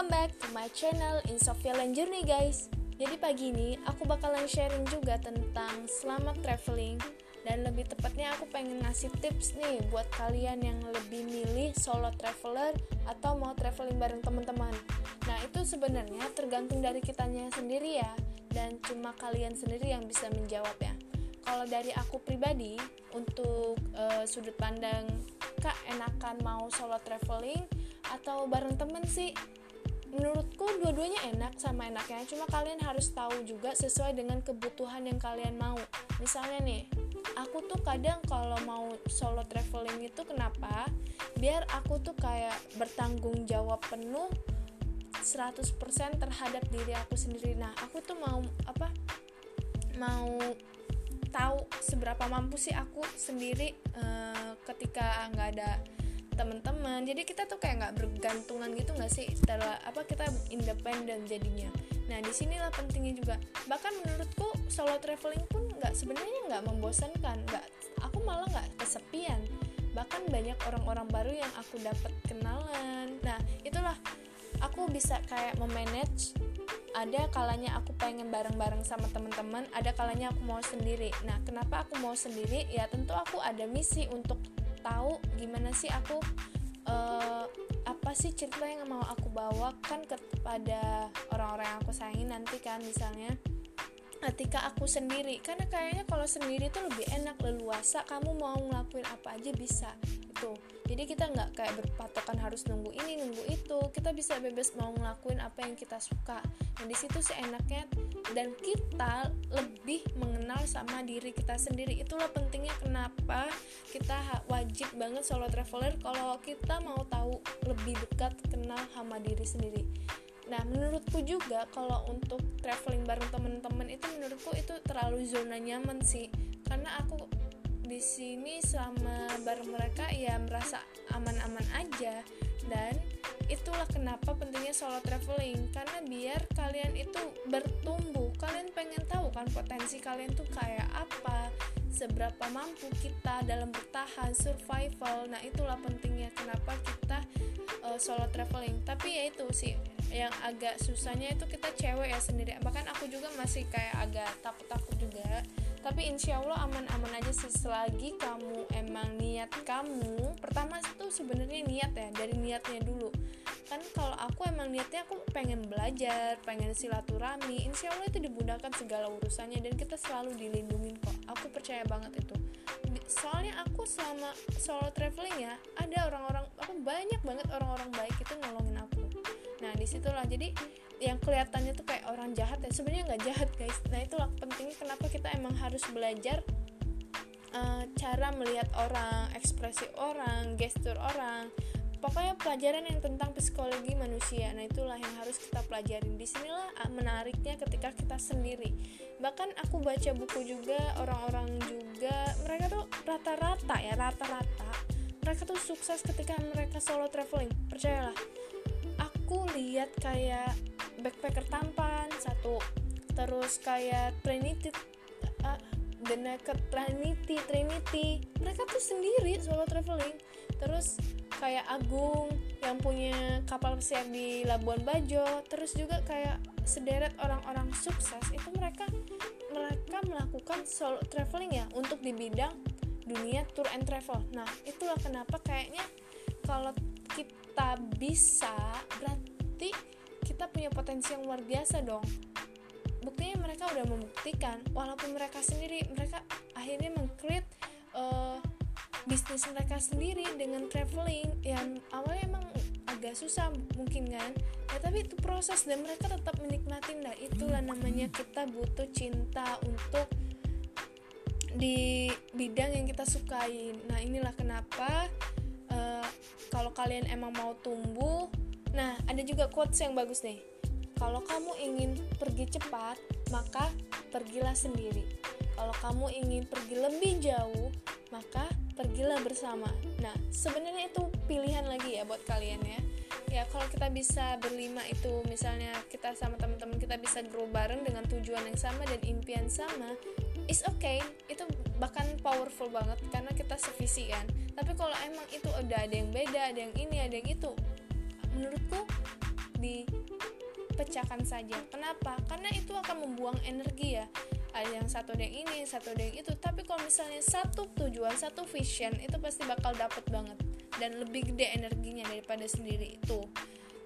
Welcome back to my channel in Sofialan Journey guys. Jadi pagi ini aku bakalan sharing juga tentang selamat traveling. Dan lebih tepatnya aku pengen ngasih tips nih buat kalian yang lebih milih solo traveler Atau mau traveling bareng teman-teman. Nah itu sebenarnya tergantung dari kitanya sendiri ya Dan cuma kalian sendiri yang bisa menjawab ya kalau dari aku pribadi untuk uh, sudut pandang kak enakan mau solo traveling atau bareng temen sih menurutku dua-duanya enak sama enaknya. Cuma kalian harus tahu juga sesuai dengan kebutuhan yang kalian mau. Misalnya nih aku tuh kadang kalau mau solo traveling itu kenapa? Biar aku tuh kayak bertanggung jawab penuh 100% terhadap diri aku sendiri. Nah aku tuh mau apa mau tahu seberapa mampu sih aku sendiri uh, ketika nggak ada teman-teman. Jadi kita tuh kayak nggak bergantungan gitu nggak sih setelah apa kita independen jadinya. Nah di sinilah pentingnya juga. Bahkan menurutku solo traveling pun nggak sebenarnya nggak membosankan nggak aku malah nggak kesepian. Bahkan banyak orang-orang baru yang aku dapat kenalan. Nah itulah aku bisa kayak memanage. Ada kalanya aku pengen bareng-bareng sama teman-teman ada kalanya aku mau sendiri. Nah kenapa aku mau sendiri? Ya tentu aku ada misi untuk tahu gimana sih aku uh, apa sih cerita yang mau aku bawakan kepada orang-orang yang aku sayangi nanti kan misalnya ketika aku sendiri. Karena kayaknya kalau sendiri tuh lebih enak leluasa kamu mau ngelakuin apa aja bisa itu jadi kita nggak kayak berpatokan harus nunggu ini nunggu itu. Kita bisa bebas mau ngelakuin apa yang kita suka. Dan di situ sih enaknya dan kita lebih sama diri kita sendiri. Itulah pentingnya kenapa kita wajib banget solo traveler kalau kita mau tahu lebih dekat kenal sama diri sendiri. Nah, menurutku juga kalau untuk traveling bareng temen-temen itu menurutku itu terlalu zona nyaman sih. Karena aku di sini selama bareng mereka ya merasa aman-aman aja dan itulah kenapa pentingnya solo traveling. Karena biar kalian itu bertumbuh kalian pengen tahu kan potensi kalian tuh kayak apa seberapa mampu kita dalam bertahan survival. Nah itulah pentingnya kenapa kita uh, solo traveling. Tapi ya itu sih yang agak susahnya itu kita cewek ya sendiri. Bahkan aku juga masih kayak agak takut-takut juga. Tapi insya Allah aman-aman aja sih. Selagi kamu emang niat kamu pertama itu sebenarnya niat ya dari niatnya dulu. Kan kalau aku emang niatnya aku pengen belajar pengen silaturahmi insya Allah itu dimudahkan segala urusannya dan kita selalu dilindungi kok. Aku percaya banget itu. Soalnya aku selama solo traveling ya ada orang-orang aku banyak banget orang-orang baik itu nolongin aku nah di situlah. Jadi yang kelihatannya tuh kayak orang jahat ya. Sebenarnya nggak jahat guys. Nah itulah pentingnya kenapa kita emang harus belajar uh, cara melihat orang ekspresi orang gestur orang. Pokoknya pelajaran yang tentang psikologi manusia. Nah itulah yang harus kita pelajarin. Di sinilah ah, menariknya ketika kita sendiri. Bahkan aku baca buku juga orang-orang juga mereka tuh rata-rata ya rata-rata. Mereka tuh sukses ketika mereka solo traveling. Percayalah aku lihat kayak backpacker tampan satu terus kayak Trinity uh, The Naked Trinity Trinity. Mereka tuh sendiri solo traveling. Terus kayak Agung yang punya kapal pesiar di Labuan Bajo terus juga kayak sederet orang-orang sukses itu mereka mereka melakukan solo traveling ya untuk di bidang dunia tour and travel. Nah itulah kenapa kayaknya kalau kita bisa berarti kita punya potensi yang luar biasa dong. Buktinya mereka udah membuktikan walaupun mereka sendiri mereka akhirnya mengcreate uh, bisnis mereka sendiri dengan traveling yang awalnya emang agak susah mungkin kan. Ya tapi itu proses dan mereka tetap menikmati. Nah itulah namanya kita butuh cinta untuk di bidang yang kita sukai. Nah inilah kenapa uh, kalau kalian emang mau tumbuh nah ada juga quotes yang bagus nih. Kalau kamu ingin pergi cepat maka pergilah sendiri. Kalau kamu ingin pergi lebih jauh maka pergilah bersama. Nah sebenarnya itu pilihan lagi ya buat kalian ya. Ya kalau kita bisa berlima itu misalnya kita sama teman-teman kita bisa grow bareng dengan tujuan yang sama dan impian sama is okay. Itu bahkan powerful banget karena kita sevisi kan. Tapi kalau emang itu udah ada yang beda ada yang ini ada yang itu menurutku dipecahkan saja. Kenapa? Karena itu akan membuang energi ya. Ada yang satu ada yang ini satu ada yang itu. Tapi kalau misalnya satu tujuan satu vision itu pasti bakal dapet banget. Dan lebih gede energinya daripada sendiri itu.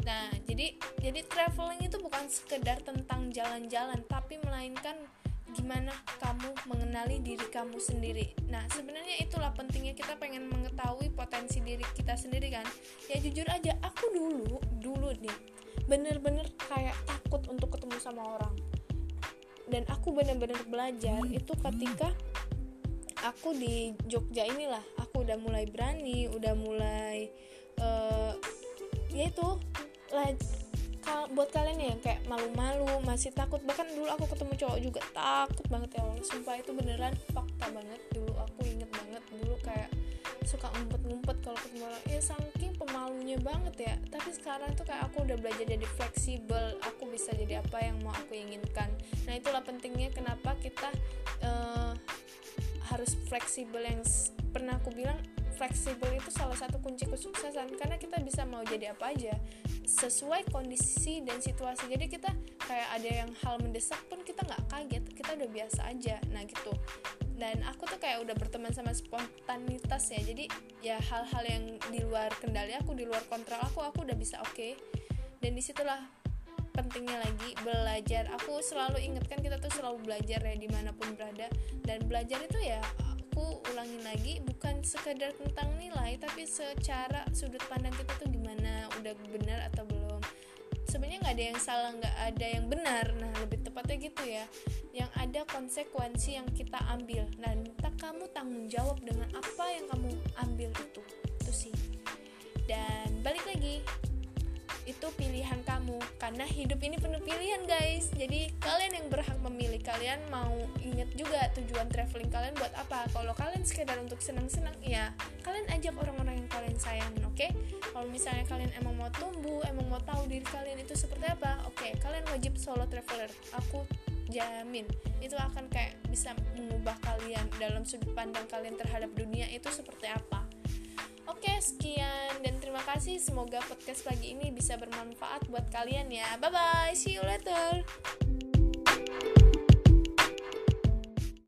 Nah jadi jadi traveling itu bukan sekedar tentang jalan-jalan tapi melainkan gimana kamu mengenali diri kamu sendiri. Nah, sebenarnya itulah pentingnya kita pengen mengetahui potensi diri kita sendiri kan. Ya jujur aja, aku dulu, dulu nih, bener-bener kayak takut untuk ketemu sama orang dan aku benar-benar belajar itu ketika aku di Jogja inilah aku udah mulai berani udah mulai uh, ya itu lah buat kalian yang kayak malu-malu masih takut bahkan dulu aku ketemu cowok juga takut banget ya Allah. Sumpah itu beneran fakta banget. Dulu aku inget banget dulu kayak suka ngumpet-ngumpet kalau ketemu orang. Ya saking pemalunya banget ya. Tapi sekarang tuh kayak aku udah belajar jadi fleksibel aku bisa jadi apa yang mau aku inginkan. Nah itulah pentingnya kenapa kita uh, harus fleksibel yang pernah aku bilang fleksibel itu salah satu kunci kesuksesan karena kita bisa mau jadi apa aja sesuai kondisi dan situasi. Jadi kita kayak ada yang hal mendesak pun kita nggak kaget kita udah biasa aja. Nah gitu. Dan aku tuh kayak udah berteman sama spontanitas ya. Jadi ya hal-hal yang di luar kendali aku di luar kontrol aku aku udah bisa oke. Okay. dan di situlah pentingnya lagi belajar. Aku selalu ingatkan kita tuh selalu belajar ya di mana pun berada. Dan belajar itu ya aku ulangin lagi bukan sekedar tentang nilai tapi secara sudut pandang kita tuh gimana udah benar atau belum. Sebenarnya nggak ada yang salah nggak ada yang benar. Nah lebih tepatnya gitu ya. Yang ada konsekuensi yang kita ambil. Dan tak kamu tanggung jawab dengan apa yang kamu ambil itu. Itu sih. Dan balik lagi itu pilihan kamu. Karena hidup ini penuh pilihan guys. Jadi kalian yang berhak memilih kalian mau inget juga tujuan traveling kalian buat apa. Kalau kalian sekedar untuk senang-senang ya kalian ajak orang-orang yang kalian sayangin oke? Okay? kalau misalnya kalian emang mau tumbuh emang mau tahu diri kalian itu seperti apa oke okay, kalian wajib solo traveler. Aku jamin itu akan kayak bisa mengubah kalian dalam sudut pandang kalian terhadap dunia itu seperti apa. Oke, sekian dan terima kasih. Semoga podcast pagi ini bisa bermanfaat buat kalian ya. Bye bye, see you later.